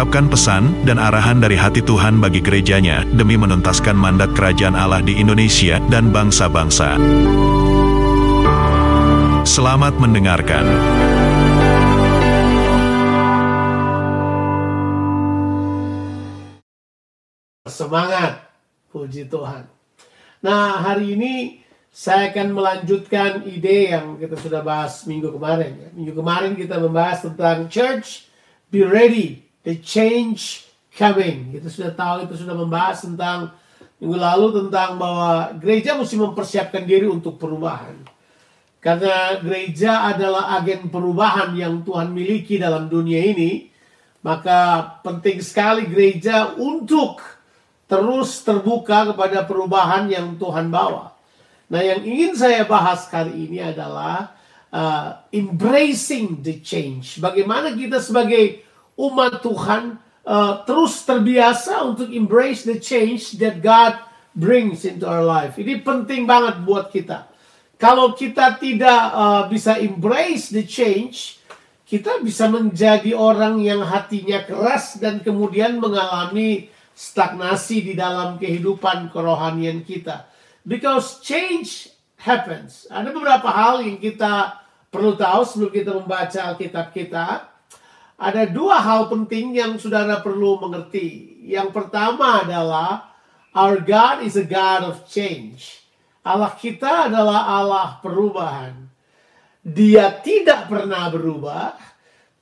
mengungkapkan pesan dan arahan dari hati Tuhan bagi gerejanya demi menuntaskan mandat kerajaan Allah di Indonesia dan bangsa-bangsa. Selamat mendengarkan. Semangat, puji Tuhan. Nah, hari ini saya akan melanjutkan ide yang kita sudah bahas minggu kemarin. ya. Minggu kemarin kita membahas tentang church, be ready, the change coming. Kita sudah tahu, itu sudah membahas tentang minggu lalu tentang bahwa gereja mesti mempersiapkan diri untuk perubahan. Karena gereja adalah agen perubahan yang Tuhan miliki dalam dunia ini, maka penting sekali gereja untuk terus terbuka kepada perubahan yang Tuhan bawa. Nah, yang ingin saya bahas kali ini adalah uh, embracing the change. Bagaimana kita sebagai umat Tuhan uh, terus terbiasa untuk embrace the change that God brings into our life. Ini penting banget buat kita. Kalau kita tidak uh, bisa embrace the change, kita bisa menjadi orang yang hatinya keras dan kemudian mengalami stagnasi di dalam kehidupan kerohanian kita. Because change happens. Ada beberapa hal yang kita perlu tahu sebelum kita membaca Alkitab kita. Ada dua hal penting yang saudara perlu mengerti. Yang pertama adalah our God is a God of change. Allah kita adalah Allah perubahan. Dia tidak pernah berubah,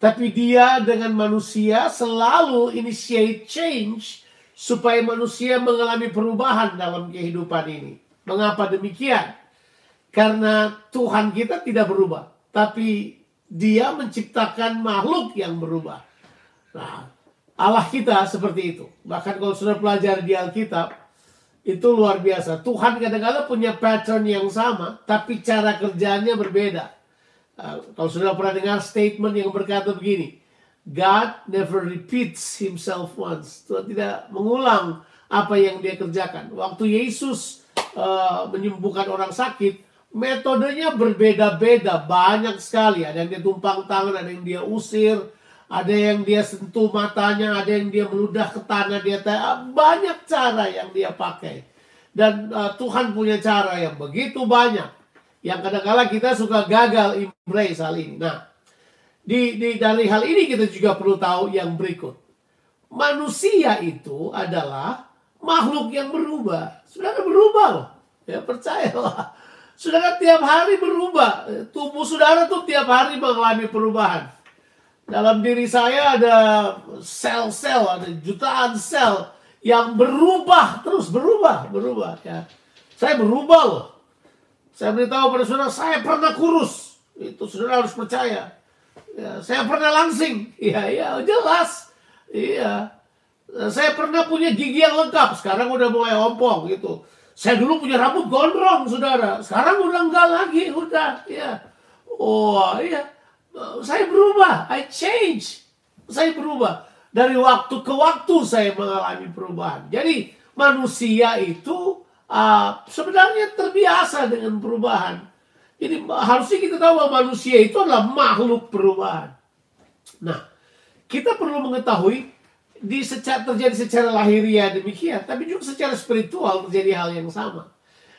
tapi dia dengan manusia selalu initiate change supaya manusia mengalami perubahan dalam kehidupan ini. Mengapa demikian? Karena Tuhan kita tidak berubah, tapi Dia menciptakan makhluk yang berubah. Nah, Allah kita seperti itu. Bahkan kalau sudah pelajari di Alkitab, itu luar biasa. Tuhan kadang-kadang punya pattern yang sama, tapi cara kerjanya berbeda. Uh, kalau sudah pernah dengar statement yang berkata begini, God never repeats himself once. Tuhan tidak mengulang apa yang dia kerjakan. Waktu Yesus uh, menyembuhkan orang sakit, metodenya berbeda-beda, banyak sekali. Ada yang dia tumpang tangan, ada yang dia usir, ada yang dia sentuh matanya, ada yang dia meludah ke tanah, dia banyak cara yang dia pakai. Dan uh, Tuhan punya cara yang begitu banyak. Yang kadang-kadang kita suka gagal embrace hal ini. Nah, di, di, dari hal ini kita juga perlu tahu yang berikut. Manusia itu adalah makhluk yang berubah. Saudara berubah loh. Ya percayalah. Saudara tiap hari berubah. Tubuh saudara tuh tiap hari mengalami perubahan. Dalam diri saya ada sel-sel, ada jutaan sel yang berubah terus berubah, berubah ya. Saya berubah loh. Saya beritahu pada saudara, saya pernah kurus. Itu saudara harus percaya. Ya, saya pernah langsing. Iya, iya, jelas. Iya. Saya pernah punya gigi yang lengkap. Sekarang udah mulai ompong gitu. Saya dulu punya rambut gondrong, saudara. Sekarang udah enggak lagi, udah. Ya. Oh, iya. Saya berubah. I change. Saya berubah. Dari waktu ke waktu saya mengalami perubahan. Jadi manusia itu uh, sebenarnya terbiasa dengan perubahan. Jadi harusnya kita tahu bahwa manusia itu adalah makhluk perubahan. Nah, kita perlu mengetahui di secara, terjadi secara lahiriah demikian, tapi juga secara spiritual terjadi hal yang sama.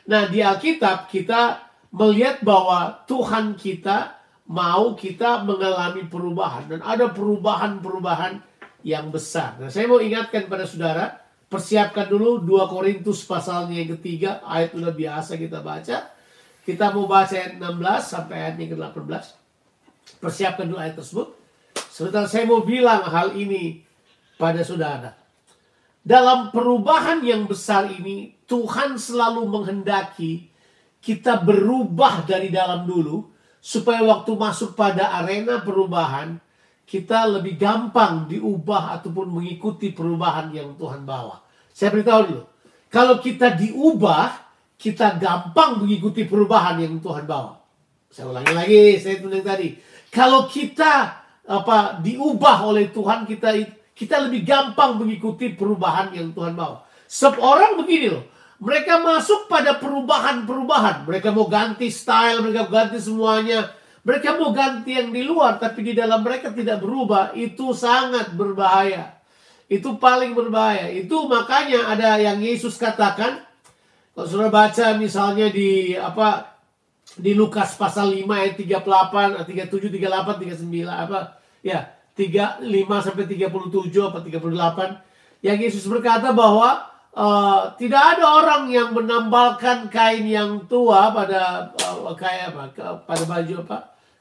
Nah, di Alkitab kita melihat bahwa Tuhan kita mau kita mengalami perubahan dan ada perubahan-perubahan yang besar. Nah, saya mau ingatkan pada saudara, persiapkan dulu 2 Korintus pasalnya yang ketiga, ayat udah biasa kita baca. Kita mau baca ayat 16 sampai ayat yang ke-18. Persiapkan dulu ayat tersebut. Sebentar saya mau bilang hal ini pada saudara. Dalam perubahan yang besar ini, Tuhan selalu menghendaki kita berubah dari dalam dulu, supaya waktu masuk pada arena perubahan, kita lebih gampang diubah ataupun mengikuti perubahan yang Tuhan bawa. Saya beritahu dulu, kalau kita diubah, kita gampang mengikuti perubahan yang Tuhan bawa. Saya ulangi lagi, saya tulis tadi. Kalau kita apa diubah oleh Tuhan, kita kita lebih gampang mengikuti perubahan yang Tuhan bawa. Sebab orang begini loh, mereka masuk pada perubahan-perubahan. Mereka mau ganti style, mereka mau ganti semuanya. Mereka mau ganti yang di luar, tapi di dalam mereka tidak berubah. Itu sangat berbahaya. Itu paling berbahaya. Itu makanya ada yang Yesus katakan. Kalau sudah baca misalnya di apa di Lukas pasal 5 ayat 38, 37, 38, 39 apa ya 35 sampai 37 apa 38 yang Yesus berkata bahwa uh, tidak ada orang yang menambalkan kain yang tua pada uh, kayak apa pada baju apa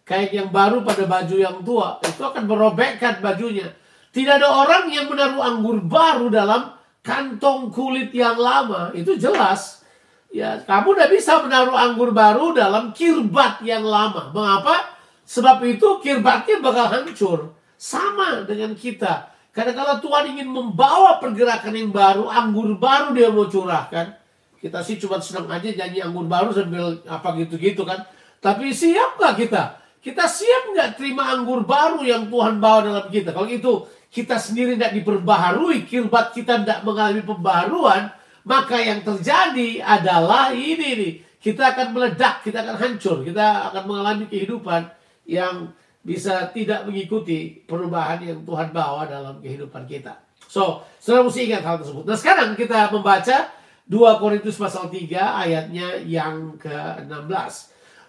kain yang baru pada baju yang tua. Itu akan merobekkan bajunya. Tidak ada orang yang menaruh anggur baru dalam kantong kulit yang lama. Itu jelas. Ya kamu tidak bisa menaruh anggur baru dalam kirbat yang lama. Mengapa? Sebab itu kirbatnya bakal hancur sama dengan kita karena kalau Tuhan ingin membawa pergerakan yang baru, anggur baru dia mau curahkan. Kita sih cuma senang aja nyanyi anggur baru sambil apa gitu-gitu kan. Tapi siap nggak kita? Kita siap nggak terima anggur baru yang Tuhan bawa dalam kita? Kalau itu kita sendiri tidak diperbaharui, kirbat kita tidak mengalami pembaharuan, maka yang terjadi adalah ini nih. Kita akan meledak, kita akan hancur, kita akan mengalami kehidupan yang bisa tidak mengikuti perubahan yang Tuhan bawa dalam kehidupan kita. So, saudara mesti ingat hal tersebut. Nah sekarang kita membaca 2 Korintus pasal 3 ayatnya yang ke-16.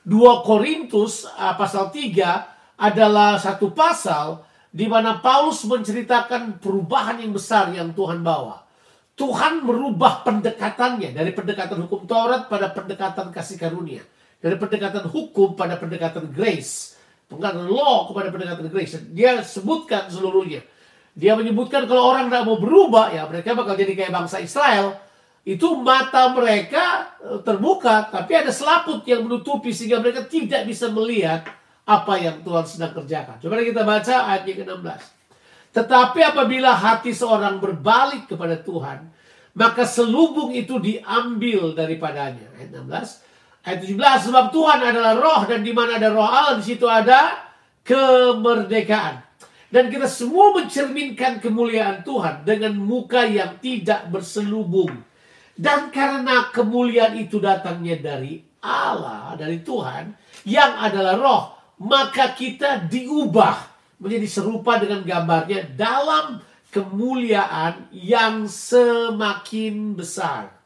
2 Korintus uh, pasal 3 adalah satu pasal di mana Paulus menceritakan perubahan yang besar yang Tuhan bawa. Tuhan merubah pendekatannya dari pendekatan hukum Taurat pada pendekatan kasih karunia. Dari pendekatan hukum pada pendekatan grace pendekatan law kepada pendekatan grace. Dia sebutkan seluruhnya. Dia menyebutkan kalau orang tidak mau berubah, ya mereka bakal jadi kayak bangsa Israel. Itu mata mereka eh, terbuka, tapi ada selaput yang menutupi sehingga mereka tidak bisa melihat apa yang Tuhan sedang kerjakan. Coba kita baca ayat yang ke-16. Tetapi apabila hati seorang berbalik kepada Tuhan, maka selubung itu diambil daripadanya. Ayat 16. Ayat 17 sebab Tuhan adalah roh dan di mana ada roh Allah di situ ada kemerdekaan. Dan kita semua mencerminkan kemuliaan Tuhan dengan muka yang tidak berselubung. Dan karena kemuliaan itu datangnya dari Allah, dari Tuhan, yang adalah roh, maka kita diubah menjadi serupa dengan gambarnya dalam kemuliaan yang semakin besar.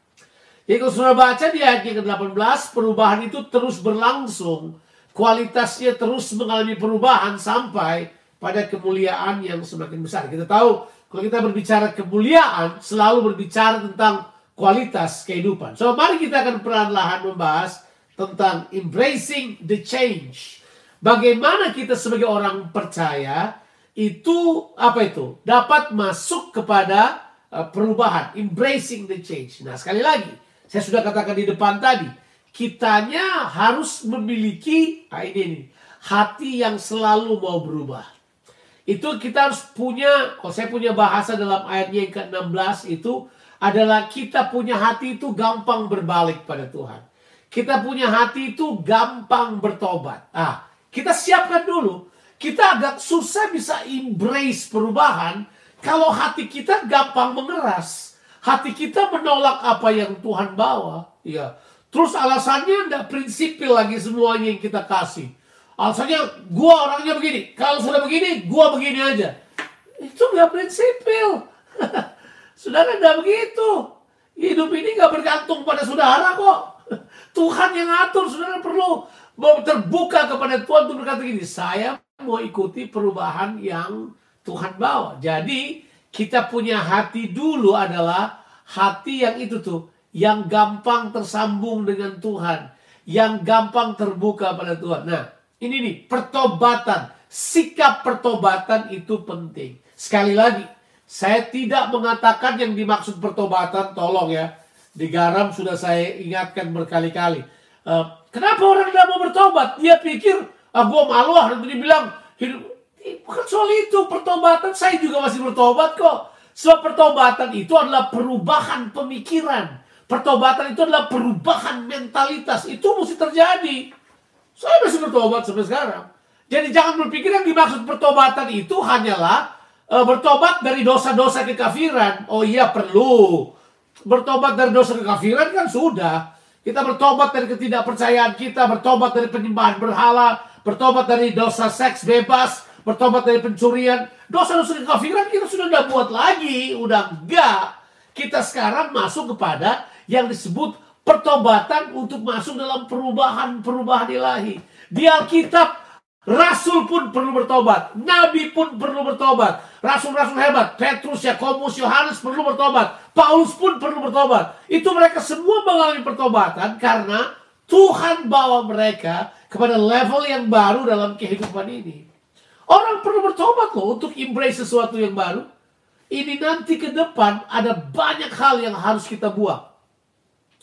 Jadi kalau sudah baca di ayat yang ke-18, perubahan itu terus berlangsung. Kualitasnya terus mengalami perubahan sampai pada kemuliaan yang semakin besar. Kita tahu kalau kita berbicara kemuliaan, selalu berbicara tentang kualitas kehidupan. So mari kita akan perlahan-lahan membahas tentang embracing the change. Bagaimana kita sebagai orang percaya itu apa itu dapat masuk kepada uh, perubahan, embracing the change. Nah sekali lagi saya sudah katakan di depan tadi, kitanya harus memiliki nah ini, ini hati yang selalu mau berubah. Itu kita harus punya, kalau saya punya bahasa dalam ayatnya yang ke-16 itu adalah kita punya hati itu gampang berbalik pada Tuhan. Kita punya hati itu gampang bertobat. Ah, kita siapkan dulu. Kita agak susah bisa embrace perubahan kalau hati kita gampang mengeras. Hati kita menolak apa yang Tuhan bawa. Ya. Terus alasannya tidak prinsipil lagi semuanya yang kita kasih. Alasannya gua orangnya begini. Kalau sudah begini, gua begini aja. Itu nggak prinsipil. saudara tidak begitu. Hidup ini nggak bergantung pada saudara kok. Tuhan yang atur. Saudara perlu terbuka kepada Tuhan untuk berkata gini. Saya mau ikuti perubahan yang Tuhan bawa. Jadi kita punya hati dulu adalah hati yang itu tuh yang gampang tersambung dengan Tuhan, yang gampang terbuka pada Tuhan. Nah, ini nih pertobatan, sikap pertobatan itu penting. Sekali lagi, saya tidak mengatakan yang dimaksud pertobatan, tolong ya, digaram sudah saya ingatkan berkali-kali. Uh, kenapa orang tidak mau bertobat? Dia pikir, ah gue malu ah, nanti dibilang hidup soal itu, pertobatan saya juga masih bertobat kok. Sebab pertobatan itu adalah perubahan pemikiran, Pertobatan itu adalah perubahan mentalitas. Itu mesti terjadi. Saya masih bertobat sampai sekarang. Jadi jangan berpikir yang dimaksud pertobatan itu hanyalah uh, bertobat dari dosa-dosa kekafiran. Oh iya perlu. Bertobat dari dosa kekafiran kan sudah. Kita bertobat dari ketidakpercayaan kita, bertobat dari penyembahan berhala, bertobat dari dosa seks bebas, bertobat dari pencurian. Dosa-dosa kekafiran kita sudah tidak buat lagi, udah enggak. Kita sekarang masuk kepada yang disebut pertobatan untuk masuk dalam perubahan-perubahan ilahi. Di Alkitab Rasul pun perlu bertobat, nabi pun perlu bertobat, rasul-rasul hebat, Petrus, Yakobus, Yohanes perlu bertobat, Paulus pun perlu bertobat. Itu mereka semua mengalami pertobatan karena Tuhan bawa mereka kepada level yang baru dalam kehidupan ini. Orang perlu bertobat loh untuk embrace sesuatu yang baru. Ini nanti ke depan ada banyak hal yang harus kita buang.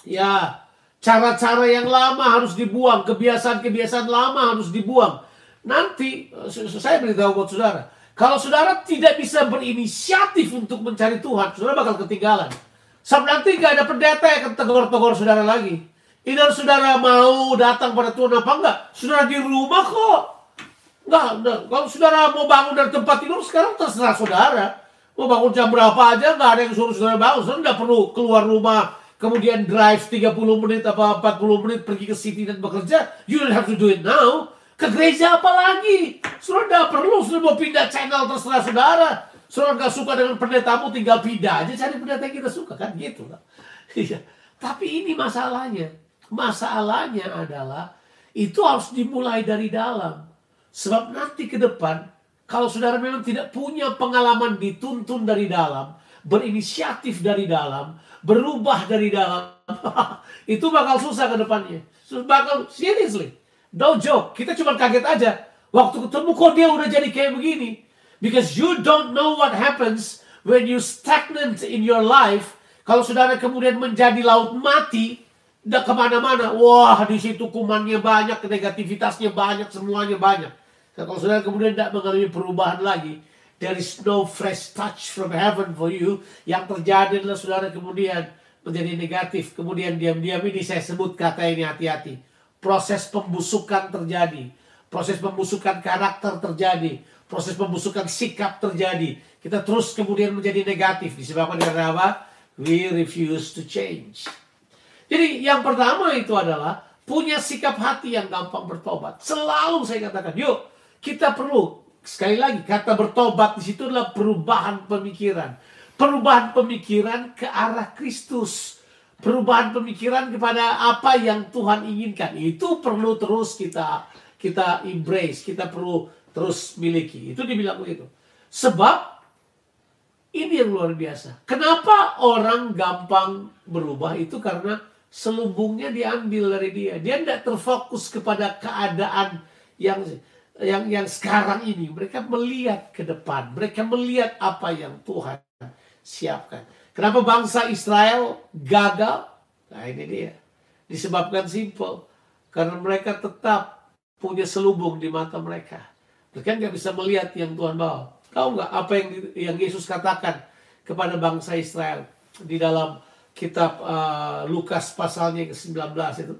Ya, cara-cara yang lama harus dibuang, kebiasaan-kebiasaan lama harus dibuang Nanti eh, saya beritahu buat saudara, kalau saudara tidak bisa berinisiatif untuk mencari Tuhan, saudara bakal ketinggalan. Sebab nanti gak ada pendeta yang akan tegur-tegur saudara lagi. Ini saudara mau datang pada Tuhan apa enggak? Saudara di rumah kok. Enggak, enggak. Kalau saudara mau bangun dari tempat tidur, sekarang terserah saudara. Mau bangun jam berapa aja, nggak ada yang suruh saudara bangun. Saudara nggak perlu keluar rumah, kemudian drive 30 menit apa 40 menit pergi ke city dan bekerja. You don't have to do it now. Ke gereja apa lagi? Saudara nggak perlu, sudah mau pindah channel terserah saudara. Saudara nggak suka dengan pendetamu, tinggal pindah aja cari pendeta yang kita suka kan gitu lah. Iya. Tapi ini masalahnya. Masalahnya adalah itu harus dimulai dari dalam. Sebab nanti ke depan, kalau saudara memang tidak punya pengalaman dituntun dari dalam, berinisiatif dari dalam, berubah dari dalam, itu bakal susah ke depannya. Bakal seriously. No joke. Kita cuma kaget aja. Waktu ketemu kok dia udah jadi kayak begini. Because you don't know what happens when you stagnant in your life. Kalau saudara kemudian menjadi laut mati, udah ke mana-mana. Wah, di situ kumannya banyak, negativitasnya banyak, semuanya banyak. Kalau saudara kemudian tidak mengalami perubahan lagi, there is no fresh touch from heaven for you. Yang terjadi adalah saudara kemudian menjadi negatif. Kemudian diam-diam ini saya sebut kata ini hati-hati proses pembusukan terjadi, proses pembusukan karakter terjadi, proses pembusukan sikap terjadi. Kita terus kemudian menjadi negatif disebabkan karena apa? We refuse to change. Jadi yang pertama itu adalah punya sikap hati yang gampang bertobat. Selalu saya katakan, yuk kita perlu sekali lagi kata bertobat di situ adalah perubahan pemikiran. Perubahan pemikiran ke arah Kristus perubahan pemikiran kepada apa yang Tuhan inginkan. Itu perlu terus kita kita embrace, kita perlu terus miliki. Itu dibilang begitu. Sebab ini yang luar biasa. Kenapa orang gampang berubah itu karena selubungnya diambil dari dia. Dia tidak terfokus kepada keadaan yang yang yang sekarang ini. Mereka melihat ke depan. Mereka melihat apa yang Tuhan siapkan. Kenapa bangsa Israel gagal? Nah ini dia. Disebabkan simpel. Karena mereka tetap punya selubung di mata mereka. Mereka nggak bisa melihat yang Tuhan bawa. Tahu nggak apa yang yang Yesus katakan kepada bangsa Israel di dalam kitab uh, Lukas pasalnya ke-19 itu.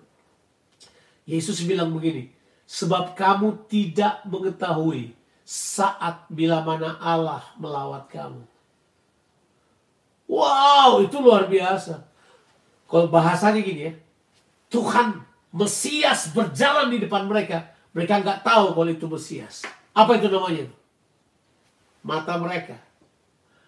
Yesus bilang begini, sebab kamu tidak mengetahui saat bila mana Allah melawat kamu. Wow, itu luar biasa. Kalau bahasanya gini ya, Tuhan Mesias berjalan di depan mereka. Mereka nggak tahu kalau itu Mesias. Apa itu namanya? Mata mereka.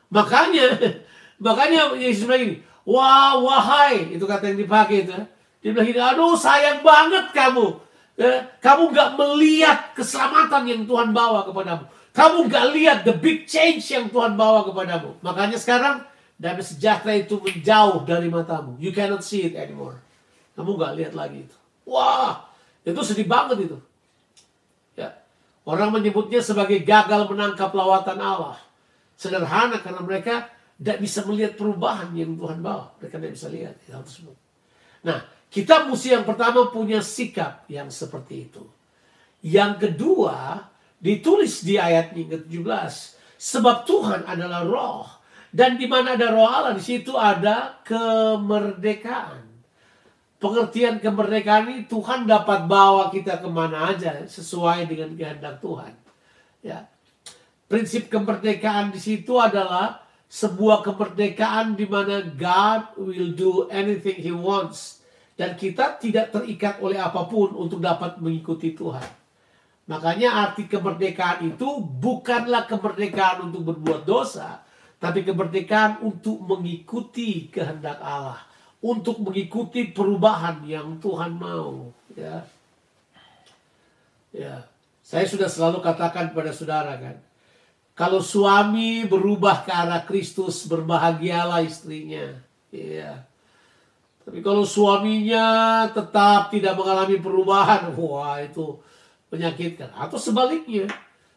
Makanya, makanya Yesus bilang ini, wah wahai, itu kata yang dipakai itu. Dia bilang gini, aduh sayang banget kamu. Ya, kamu nggak melihat keselamatan yang Tuhan bawa kepadamu. Kamu nggak lihat the big change yang Tuhan bawa kepadamu. Makanya sekarang Damai sejahtera itu menjauh dari matamu. You cannot see it anymore. Kamu gak lihat lagi itu. Wah, itu sedih banget itu. Ya. Orang menyebutnya sebagai gagal menangkap lawatan Allah. Sederhana karena mereka tidak bisa melihat perubahan yang Tuhan bawa. Mereka tidak bisa lihat hal tersebut. Nah, kita mesti yang pertama punya sikap yang seperti itu. Yang kedua, ditulis di ayat yang ke-17. Sebab Tuhan adalah roh Dan di mana ada roh Allah, di situ ada kemerdekaan. Pengertian kemerdekaan ini Tuhan dapat bawa kita ke mana aja sesuai dengan kehendak Tuhan. Ya, prinsip kemerdekaan di situ adalah sebuah kemerdekaan di mana God will do anything He wants dan kita tidak terikat oleh apa pun untuk dapat mengikuti Tuhan. Makanya arti kemerdekaan itu bukanlah kemerdekaan untuk berbuat dosa, tapi kemerdekaan untuk mengikuti kehendak Allah, untuk mengikuti perubahan yang Tuhan mau. Ya, ya. Saya sudah selalu katakan pada saudara kan, kalau suami berubah ke arah Kristus, berbahagialah istrinya. Ya. Tapi kalau suaminya tetap tidak mengalami perubahan, wah itu menyakitkan. Atau sebaliknya,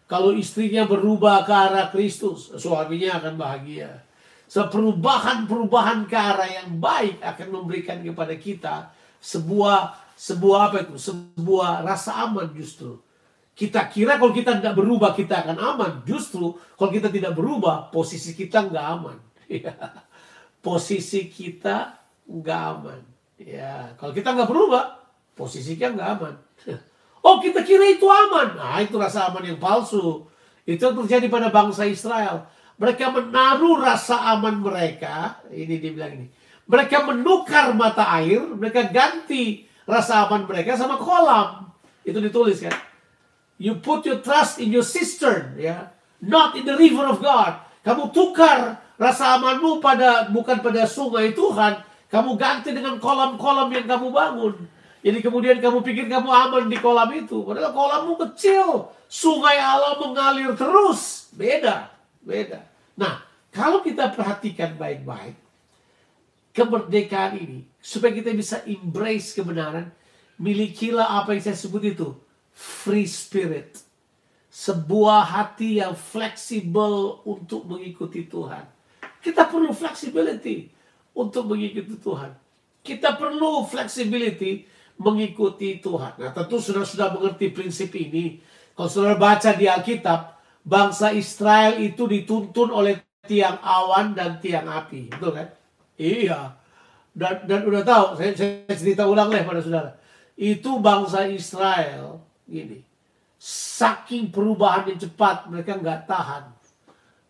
kalau istrinya berubah ke arah Kristus, suaminya akan bahagia. So, perubahan-perubahan ke arah yang baik akan memberikan kepada kita sebuah sebuah apa itu? Sebuah rasa aman justru. Kita kira kalau kita tidak berubah kita akan aman. Justru kalau kita tidak berubah posisi kita nggak aman. posisi kita nggak aman. Ya, kalau kita nggak berubah posisi kita nggak aman. Oh kita kira itu aman. Nah itu rasa aman yang palsu. Itu yang terjadi pada bangsa Israel. Mereka menaruh rasa aman mereka. Ini dibilang ini. Mereka menukar mata air. Mereka ganti rasa aman mereka sama kolam. Itu ditulis kan. You put your trust in your cistern. ya, Not in the river of God. Kamu tukar rasa amanmu pada bukan pada sungai Tuhan. Kamu ganti dengan kolam-kolam yang kamu bangun. Jadi kemudian kamu pikir kamu aman di kolam itu. Padahal kolammu kecil. Sungai Allah mengalir terus. Beda. Beda. Nah, kalau kita perhatikan baik-baik. Kemerdekaan ini. Supaya kita bisa embrace kebenaran. Milikilah apa yang saya sebut itu. Free spirit. Sebuah hati yang fleksibel untuk mengikuti Tuhan. Kita perlu flexibility untuk mengikuti Tuhan. Kita perlu flexibility mengikuti Tuhan. Nah tentu sudah sudah mengerti prinsip ini. Kalau saudara baca di Alkitab, bangsa Israel itu dituntun oleh tiang awan dan tiang api. Betul kan? Iya. Dan, dan udah tahu, saya, saya cerita ulang deh pada saudara. Itu bangsa Israel, gini. Saking perubahan yang cepat, mereka nggak tahan.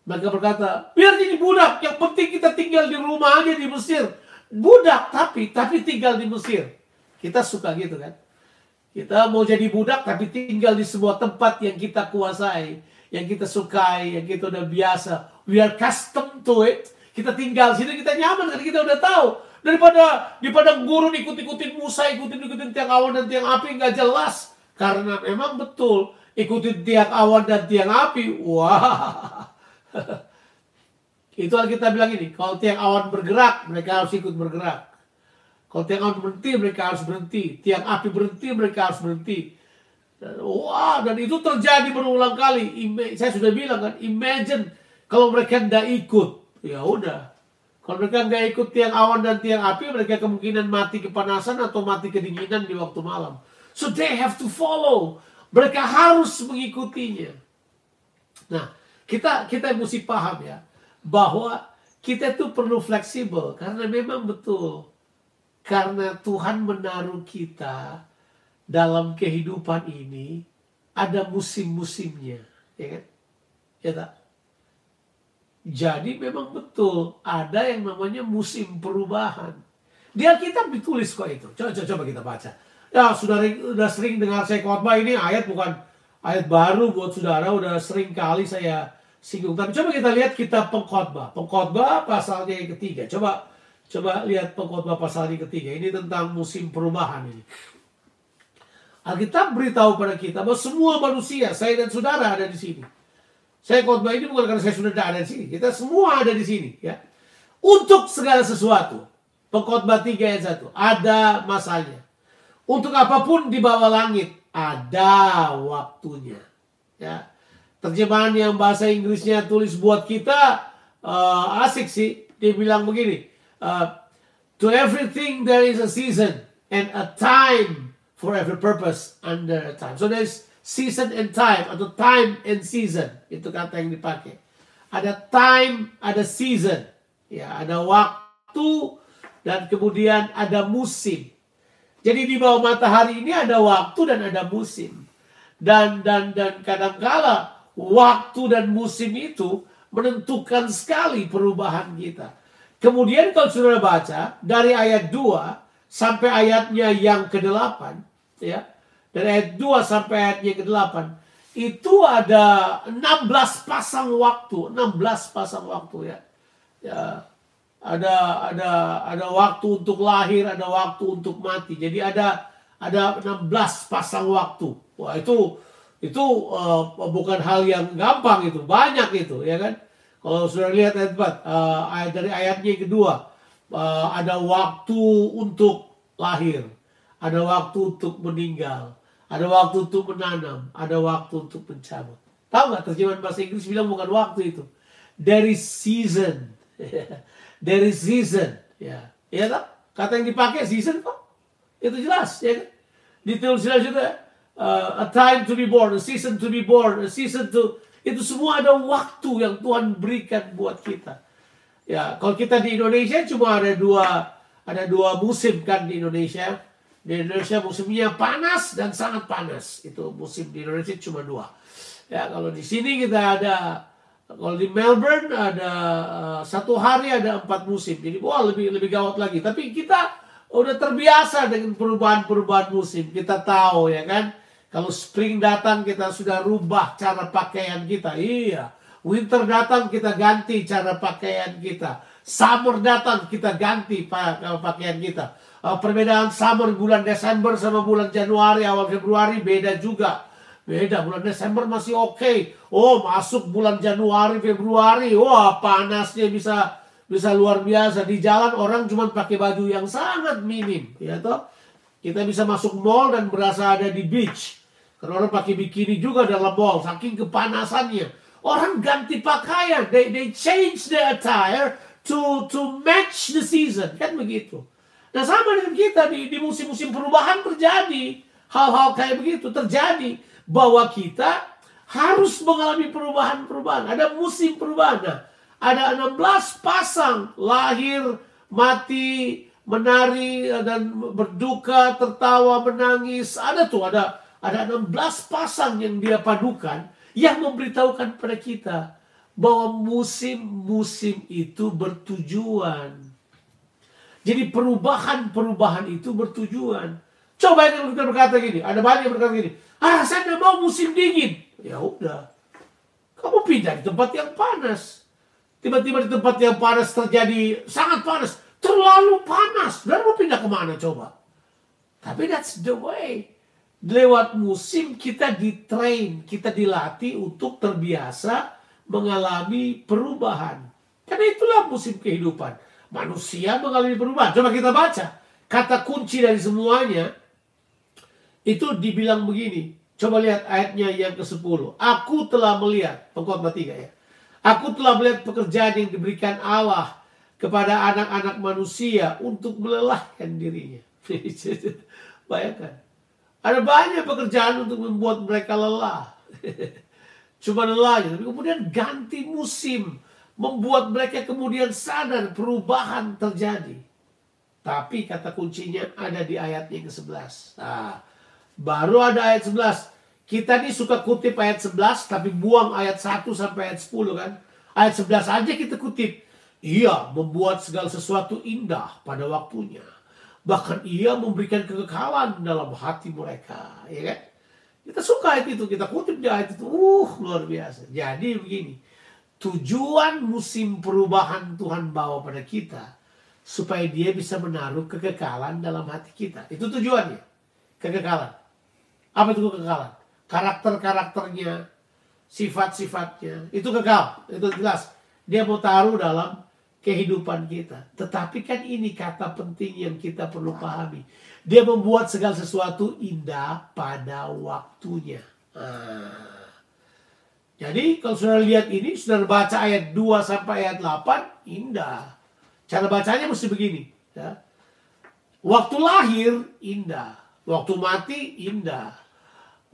Mereka berkata, biar jadi budak, yang penting kita tinggal di rumah aja di Mesir. Budak, tapi tapi tinggal di Mesir. Kita suka gitu kan. Kita mau jadi budak tapi tinggal di sebuah tempat yang kita kuasai, yang kita sukai, yang kita udah biasa. We are custom to it. Kita tinggal sini kita nyaman karena kita udah tahu. Daripada di padang gurun ikut-ikutin Musa, ikutin-ikutin tiang awan dan tiang api nggak jelas. Karena memang betul ikutin tiang awan dan tiang api, wah. Itu kita bilang ini, kalau tiang awan bergerak, mereka harus ikut bergerak. Kalau tiang awan berhenti, mereka harus berhenti. Tiang api berhenti, mereka harus berhenti. Dan, wah, dan itu terjadi berulang kali. Ima saya sudah bilang kan, imagine kalau mereka tidak ikut, ya udah. Kalau mereka nggak ikut tiang awan dan tiang api, mereka kemungkinan mati kepanasan atau mati kedinginan di waktu malam. So they have to follow. Mereka harus mengikutinya. Nah, kita kita mesti paham ya bahwa kita itu perlu fleksibel karena memang betul karena Tuhan menaruh kita dalam kehidupan ini ada musim-musimnya, ya kan? Ya tak? Jadi memang betul ada yang namanya musim perubahan. Di Alkitab ditulis kok itu. Coba, coba, coba kita baca. Ya sudah sudah sering dengar saya khotbah ini ayat bukan ayat baru buat saudara. Udah sering kali saya singgung. Tapi coba kita lihat kitab pengkhotbah. Pengkhotbah pasalnya yang ketiga. Coba Coba lihat pengkhotbah pasal yang ketiga. Ini tentang musim perubahan ini. Alkitab beritahu pada kita bahwa semua manusia, saya dan saudara ada di sini. Saya khotbah ini bukan karena saya sudah ada di sini. Kita semua ada di sini. ya. Untuk segala sesuatu. Pengkhotbah 3 ayat 1. Ada masanya. Untuk apa pun di bawah langit. Ada waktunya. Ya. Terjemahan yang bahasa Inggrisnya tulis buat kita uh, asik sih. Dia bilang begini uh, to everything there is a season and a time for every purpose under a time. So there's season and time atau time and season itu kata yang dipakai. ada time, ada season. Ya, ada waktu dan kemudian ada musim. Jadi di bawah matahari ini ada waktu dan ada musim. Dan dan dan kadangkala waktu dan musim itu menentukan sekali perubahan kita. Kemudian kalau sudah baca dari ayat 2 sampai ayatnya yang ke-8 ya. Dari ayat 2 sampai ayatnya ke-8 itu ada 16 pasang waktu, 16 pasang waktu ya. Ya. Ada ada ada waktu untuk lahir, ada waktu untuk mati. Jadi ada ada 16 pasang waktu. Wah, itu itu uh, bukan hal yang gampang itu, banyak itu ya kan. Kalau sudah lihat ayat 4, uh, ayat dari ayatnya yang kedua, uh, ada waktu untuk lahir, ada waktu untuk meninggal, ada waktu untuk menanam, ada waktu untuk mencabut. Tahu nggak terjemahan bahasa Inggris bilang bukan waktu itu. Is season. Is season. Ya, ya? Kata yang dipakai season kok. Itu jelas, ya kan? Ditulis jelas juga uh, a time to be born, a season to be born, a season to itu semua ada waktu yang Tuhan berikan buat kita. Ya, kalau kita di Indonesia cuma ada dua ada dua musim kan di Indonesia. Di Indonesia musimnya panas dan sangat panas. Itu musim di Indonesia cuma dua. Ya, kalau di sini kita ada kalau di Melbourne ada uh, satu hari ada empat musim. Jadi wah lebih lebih gawat lagi. Tapi kita udah terbiasa dengan perubahan-perubahan musim. Kita tahu ya kan kalau spring datang kita sudah rubah cara pakaian kita. Iya. Winter datang kita ganti cara pakaian kita. Summer datang kita ganti pakaian kita. Uh, perbedaan summer bulan Desember sama bulan Januari awal Februari beda juga. Beda bulan Desember masih oke. Okay. Oh masuk bulan Januari Februari. Wah panasnya bisa bisa luar biasa di jalan orang cuma pakai baju yang sangat minim ya toh kita bisa masuk mall dan berasa ada di beach karena orang pakai bikini juga dalam mall, saking kepanasannya. Orang ganti pakaian, they, they change their attire to to match the season, kan begitu. Nah sama dengan kita di, di musim-musim perubahan terjadi hal-hal kayak begitu terjadi bahwa kita harus mengalami perubahan-perubahan. Ada musim perubahan. Nah, ada 16 pasang lahir, mati, menari dan berduka, tertawa, menangis. Ada tuh, ada ada 16 pasang yang dia padukan yang memberitahukan pada kita bahwa musim-musim itu bertujuan. Jadi perubahan-perubahan itu bertujuan. Coba yang kita berkata gini, ada banyak yang berkata gini, ah saya tidak mau musim dingin. Ya udah, kamu pindah di tempat yang panas. Tiba-tiba di tempat yang panas terjadi sangat panas, terlalu panas. Dan mau pindah ke mana coba? Tapi that's the way lewat musim kita ditrain, kita dilatih untuk terbiasa mengalami perubahan. Karena itulah musim kehidupan. Manusia mengalami perubahan. Coba kita baca. Kata kunci dari semuanya itu dibilang begini. Coba lihat ayatnya yang ke-10. Aku telah melihat, pengkhotbah tiga ya. Aku telah melihat pekerjaan yang diberikan Allah kepada anak-anak manusia untuk melelahkan dirinya. Bayangkan. Ada banyak pekerjaan untuk membuat mereka lelah. Cuma lelah. Tapi kemudian ganti musim. Membuat mereka kemudian sadar perubahan terjadi. Tapi kata kuncinya ada di ayat yang ke-11. Nah, baru ada ayat 11. Kita ini suka kutip ayat 11 tapi buang ayat 1 sampai ayat 10 kan. Ayat 11 aja kita kutip. Ia membuat segala sesuatu indah pada waktunya. Bahkan ia memberikan kekekalan dalam hati mereka. Ya kan? Kita suka ayat itu, kita kutip di ayat itu. Uh, luar biasa. Jadi begini, tujuan musim perubahan Tuhan bawa pada kita supaya dia bisa menaruh kekekalan dalam hati kita. Itu tujuannya. Kekekalan. Apa itu kekekalan? Karakter-karakternya, sifat-sifatnya, itu kekal. Itu jelas. Dia mau taruh dalam kehidupan kita. Tetapi kan ini kata penting yang kita perlu pahami. Dia membuat segala sesuatu indah pada waktunya. Nah. Jadi kalau sudah lihat ini, sudah baca ayat 2 sampai ayat 8, indah. Cara bacanya mesti begini. Ya. Waktu lahir, indah. Waktu mati, indah.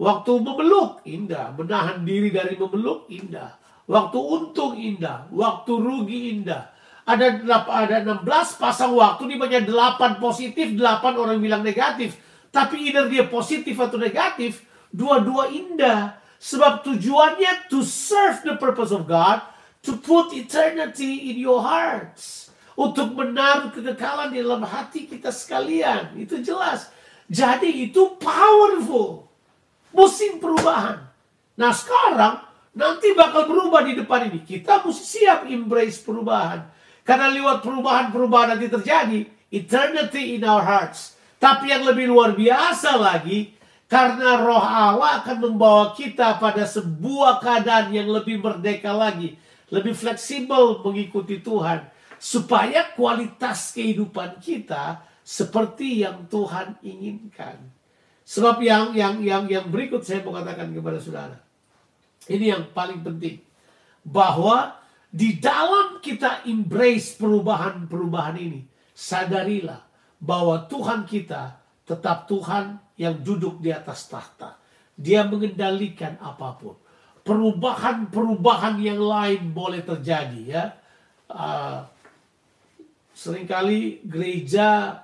Waktu memeluk, indah. Menahan diri dari memeluk, indah. waktu untung indah, waktu rugi indah. Ada ada 16 pasang waktu di banyak 8 positif, 8 orang bilang negatif. Tapi either dia positif atau negatif, dua-dua indah. Sebab tujuannya to serve the purpose of God, to put eternity in your hearts. Untuk menaruh kekekalan di dalam hati kita sekalian. Itu jelas. Jadi itu powerful. Musim perubahan. Nah sekarang nanti bakal berubah di depan ini. Kita mesti siap embrace perubahan. Karena lewat perubahan-perubahan nanti terjadi, eternity in our hearts. Tapi yang lebih luar biasa lagi, karena roh Allah akan membawa kita pada sebuah keadaan yang lebih merdeka lagi. Lebih fleksibel mengikuti Tuhan. Supaya kualitas kehidupan kita seperti yang Tuhan inginkan. Sebab yang yang yang yang berikut saya mau katakan kepada saudara. Ini yang paling penting. Bahwa di dalam kita embrace perubahan-perubahan ini, sadarilah bahwa Tuhan kita tetap Tuhan yang duduk di atas tahta. Dia mengendalikan apa pun. Perubahan-perubahan yang lain boleh terjadi ya. Uh, sering kali gereja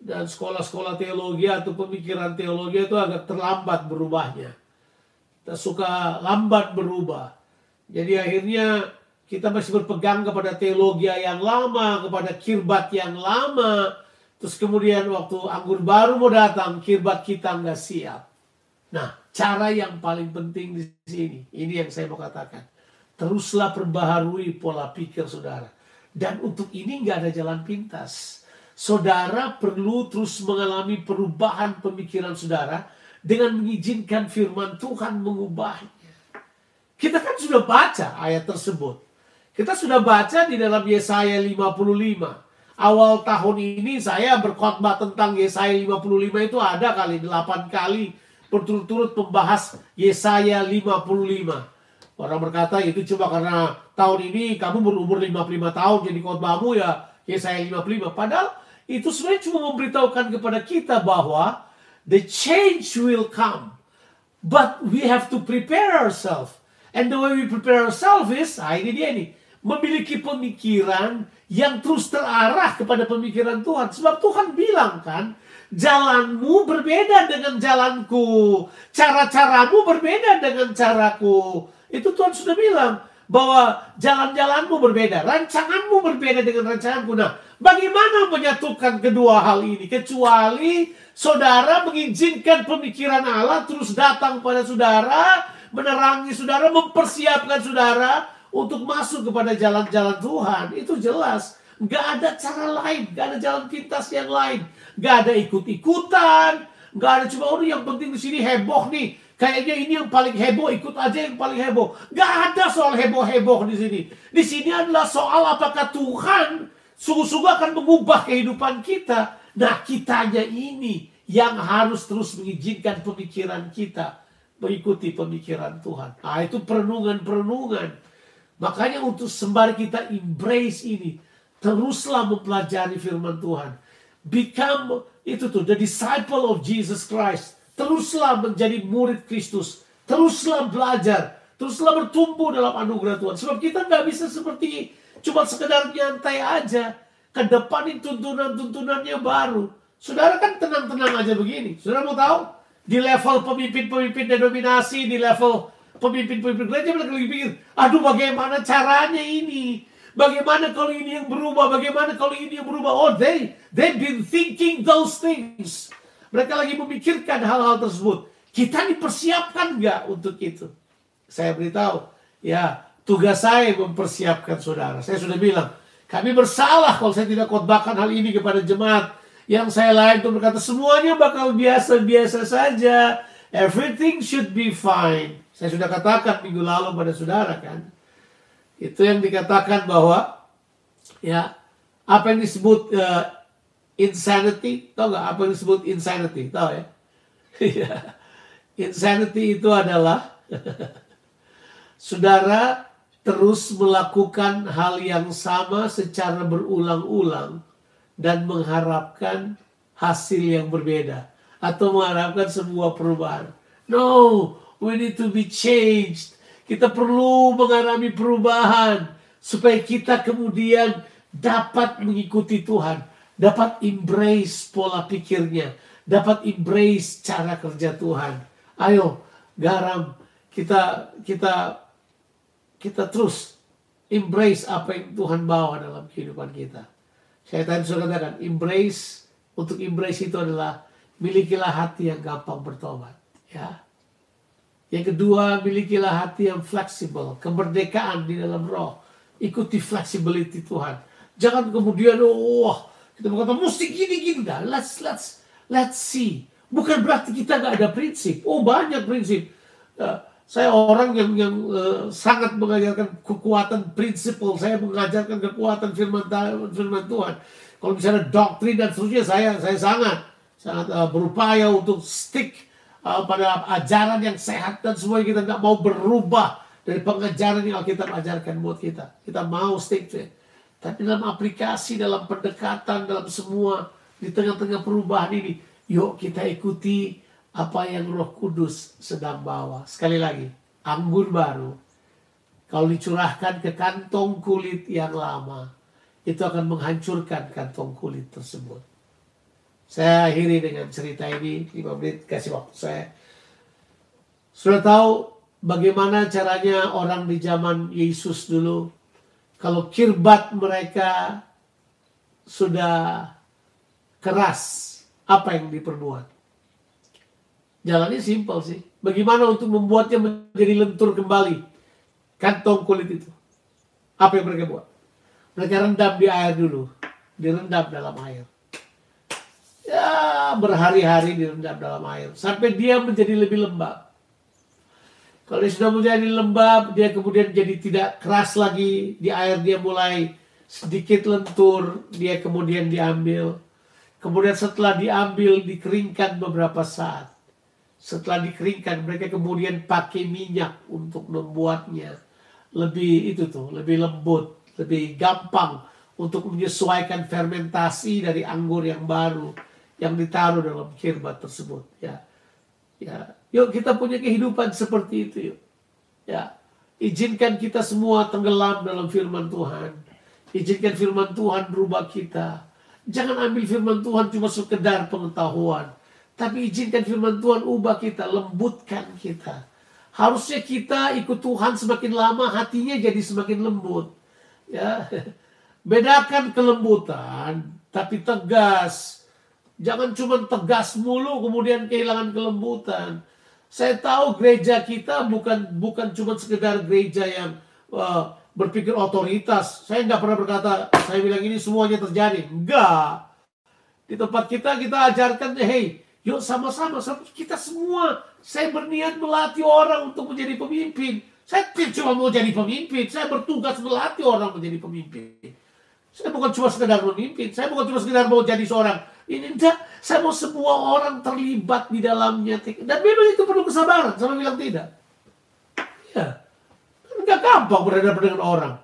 dan sekolah-sekolah teologi atau pemikiran teologi itu agak terlambat berubahnya. Kita suka lambat berubah. Jadi akhirnya kita masih berpegang kepada teologi yang lama, kepada kirbat yang lama. Terus kemudian waktu anggur baru mau datang, kirbat kita nggak siap. Nah, cara yang paling penting di sini, ini yang saya mau katakan. Teruslah perbaharui pola pikir saudara. Dan untuk ini nggak ada jalan pintas. Saudara perlu terus mengalami perubahan pemikiran saudara dengan mengizinkan firman Tuhan mengubahnya. Kita kan sudah baca ayat tersebut. Kita sudah baca di dalam Yesaya 55. Awal tahun ini saya berkhotbah tentang Yesaya 55 itu ada kali 8 kali berturut-turut membahas Yesaya 55. Orang berkata itu cuma karena tahun ini kamu berumur 55 tahun jadi khotbahmu ya Yesaya 55. Padahal itu sebenarnya cuma memberitahukan kepada kita bahwa the change will come. But we have to prepare ourselves. And the way we prepare ourselves is, ah ini dia nih memiliki pemikiran yang terus terarah kepada pemikiran Tuhan. Sebab Tuhan bilang kan, jalanmu berbeda dengan jalanku. Cara-caramu berbeda dengan caraku. Itu Tuhan sudah bilang bahwa jalan-jalanmu berbeda, rancanganmu berbeda dengan rancanganku. Nah, bagaimana menyatukan kedua hal ini? Kecuali saudara mengizinkan pemikiran Allah terus datang pada saudara, menerangi saudara, mempersiapkan saudara untuk masuk kepada jalan-jalan Tuhan. Itu jelas. Gak ada cara lain, gak ada jalan pintas yang lain. Gak ada ikut-ikutan, gak ada cuma oh yang penting di sini heboh nih. Kayaknya ini yang paling heboh, ikut aja yang paling heboh. Gak ada soal heboh-heboh di sini. Di sini adalah soal apakah Tuhan sungguh-sungguh akan mengubah kehidupan kita. Nah, kitanya ini yang harus terus mengizinkan pemikiran kita mengikuti pemikiran Tuhan. Nah, itu perenungan-perenungan Makanya untuk sembari kita embrace ini, teruslah mempelajari firman Tuhan. Become itu tuh the disciple of Jesus Christ. Teruslah menjadi murid Kristus. Teruslah belajar. Teruslah bertumbuh dalam anugerah Tuhan. Sebab kita nggak bisa seperti cuma sekedar nyantai aja. Kedepanin tuntunan-tuntunannya baru. Saudara kan tenang-tenang aja begini. Saudara mau tahu? Di level pemimpin-pemimpin denominasi, di level pemimpin-pemimpin gereja lagi pikir, aduh bagaimana caranya ini? Bagaimana kalau ini yang berubah? Bagaimana kalau ini yang berubah? Oh, they they've been thinking those things. Mereka lagi memikirkan hal-hal tersebut. Kita dipersiapkan nggak untuk itu? Saya beritahu, ya tugas saya mempersiapkan saudara. Saya sudah bilang, kami bersalah kalau saya tidak khotbahkan hal ini kepada jemaat yang saya lain untuk berkata semuanya bakal biasa-biasa saja. Everything should be fine. Saya sudah katakan minggu lalu pada saudara kan. Itu yang dikatakan bahwa ya apa yang disebut uh, insanity, tahu nggak apa yang disebut insanity? Tahu ya? Iya. insanity itu adalah saudara terus melakukan hal yang sama secara berulang-ulang dan mengharapkan hasil yang berbeda atau mengharapkan sebuah perubahan. No, We need to be changed. Kita perlu mengalami perubahan supaya kita kemudian dapat mengikuti Tuhan, dapat embrace pola pikirnya, dapat embrace cara kerja Tuhan. Ayo, garam kita kita kita terus embrace apa yang Tuhan bawa dalam kehidupan kita. Saya tadi sudah katakan, embrace untuk embrace itu adalah milikilah hati yang gampang bertobat. Ya. Yang kedua, milikilah hati yang fleksibel, kemerdekaan di dalam roh. Ikuti flexibility Tuhan. Jangan kemudian, wah, kita berkata mesti gini gini. Nah, let's let's let's see. Bukan berarti kita nggak ada prinsip. Oh banyak prinsip. Uh, saya orang yang yang uh, sangat mengajarkan kekuatan prinsip. Saya mengajarkan kekuatan firman, firman Tuhan. Kalau misalnya doktrin dan seterusnya, saya saya sangat sangat uh, berupaya untuk stick uh, pada ajaran yang sehat dan semuanya kita nggak mau berubah dari pengajaran yang kita ajarkan buat kita. Kita mau stick to it. Tapi dalam aplikasi, dalam pendekatan, dalam semua di tengah-tengah perubahan ini, yuk kita ikuti apa yang Roh Kudus sedang bawa. Sekali lagi, anggur baru kalau dicurahkan ke kantong kulit yang lama, itu akan menghancurkan kantong kulit tersebut. Saya akhiri dengan cerita ini, 5 menit kasih waktu saya. Sudah tahu bagaimana caranya orang di zaman Yesus dulu, kalau kirbat mereka sudah keras, apa yang diperbuat? Jalannya simpel sih. Bagaimana untuk membuatnya menjadi lentur kembali kantong kulit itu? Apa yang mereka buat? Mereka rendam di air dulu, direndam dalam air. Ya, berhari-hari direndam dalam air sampai dia menjadi lebih lembab. Kalau dia sudah menjadi lembab, dia kemudian jadi tidak keras lagi di air, dia mulai sedikit lentur, dia kemudian diambil. Kemudian setelah diambil, dikeringkan beberapa saat. Setelah dikeringkan, mereka kemudian pakai minyak untuk membuatnya lebih itu tuh, lebih lembut, lebih gampang untuk menyesuaikan fermentasi dari anggur yang baru yang ditaruh dalam kirbat tersebut. Ya, ya, yuk kita punya kehidupan seperti itu yuk. Ya, izinkan kita semua tenggelam dalam firman Tuhan. Izinkan firman Tuhan berubah kita. Jangan ambil firman Tuhan cuma sekedar pengetahuan tapi izinkan firman Tuhan ubah kita, lembutkan kita. Harusnya kita ikut Tuhan semakin lama hatinya jadi semakin lembut. Ya. Bedakan kelembutan tapi tegas. Jangan cuma tegas mulu kemudian kehilangan kelembutan. Saya tahu gereja kita bukan bukan cuma sekedar gereja yang uh, berpikir otoritas. Saya nggak pernah berkata, saya bilang ini semuanya terjadi. Enggak. Di tempat kita kita ajarkan, hey, Yuk sama-sama, kita semua. Saya berniat melatih orang untuk menjadi pemimpin. Saya tidak cuma mau jadi pemimpin, saya bertugas melatih orang menjadi pemimpin. Saya bukan cuma sekedar memimpin, saya bukan cuma sekedar mau jadi seorang. Ini enggak, saya mau semua orang terlibat di dalamnya. Dan memang itu perlu kesabaran, sama bilang tidak. Ya, enggak gampang berhadapan dengan orang.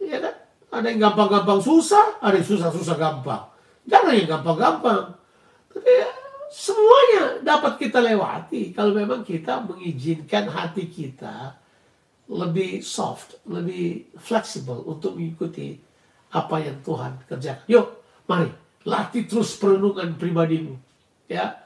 Iya kan? Ada yang gampang-gampang susah, ada yang susah-susah gampang. Jangan yang gampang-gampang. Tapi ya, semuanya dapat kita lewati kalau memang kita mengizinkan hati kita lebih soft, lebih fleksibel untuk mengikuti apa yang Tuhan kerjakan. Yuk, mari latih terus perenungan pribadimu. Ya,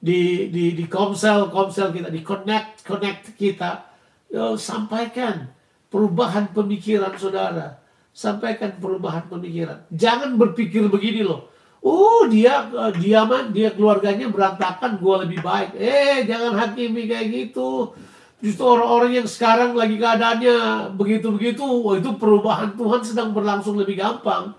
di di di komsel komsel kita, di connect connect kita, yuk, sampaikan perubahan pemikiran saudara, sampaikan perubahan pemikiran. Jangan berpikir begini loh Oh dia dia man dia keluarganya berantakan, gue lebih baik. Eh jangan hakimi kayak gitu. Justru orang-orang yang sekarang lagi keadaannya begitu-begitu, oh, itu perubahan Tuhan sedang berlangsung lebih gampang.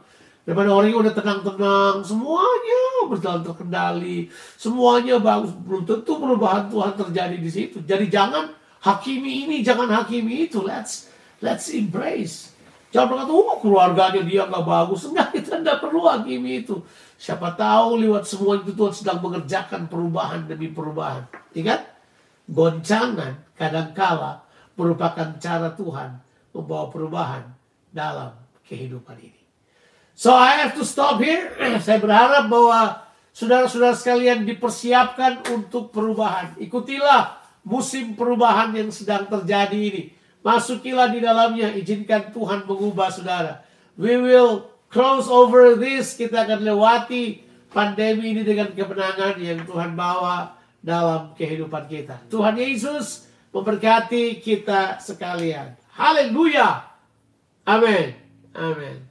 Daripada orang yang udah tenang-tenang, semuanya berjalan terkendali, semuanya bagus. Belum tentu perubahan Tuhan terjadi di situ. Jadi jangan hakimi ini, jangan hakimi itu. Let's let's embrace. Jangan berkata, oh keluarganya dia nggak bagus. Enggak, kita nggak perlu hakimi itu. Siapa tahu lewat semua itu Tuhan sedang mengerjakan perubahan demi perubahan. Ingat, goncangan kadangkala merupakan cara Tuhan membawa perubahan dalam kehidupan ini. So I have to stop here. Saya berharap bahwa saudara-saudara sekalian dipersiapkan untuk perubahan. Ikutilah musim perubahan yang sedang terjadi ini. Masukilah di dalamnya, izinkan Tuhan mengubah saudara. We will cross over this, kita akan lewati pandemi ini dengan kemenangan yang Tuhan bawa dalam kehidupan kita. Tuhan Yesus memberkati kita sekalian. Haleluya. Amin. Amin.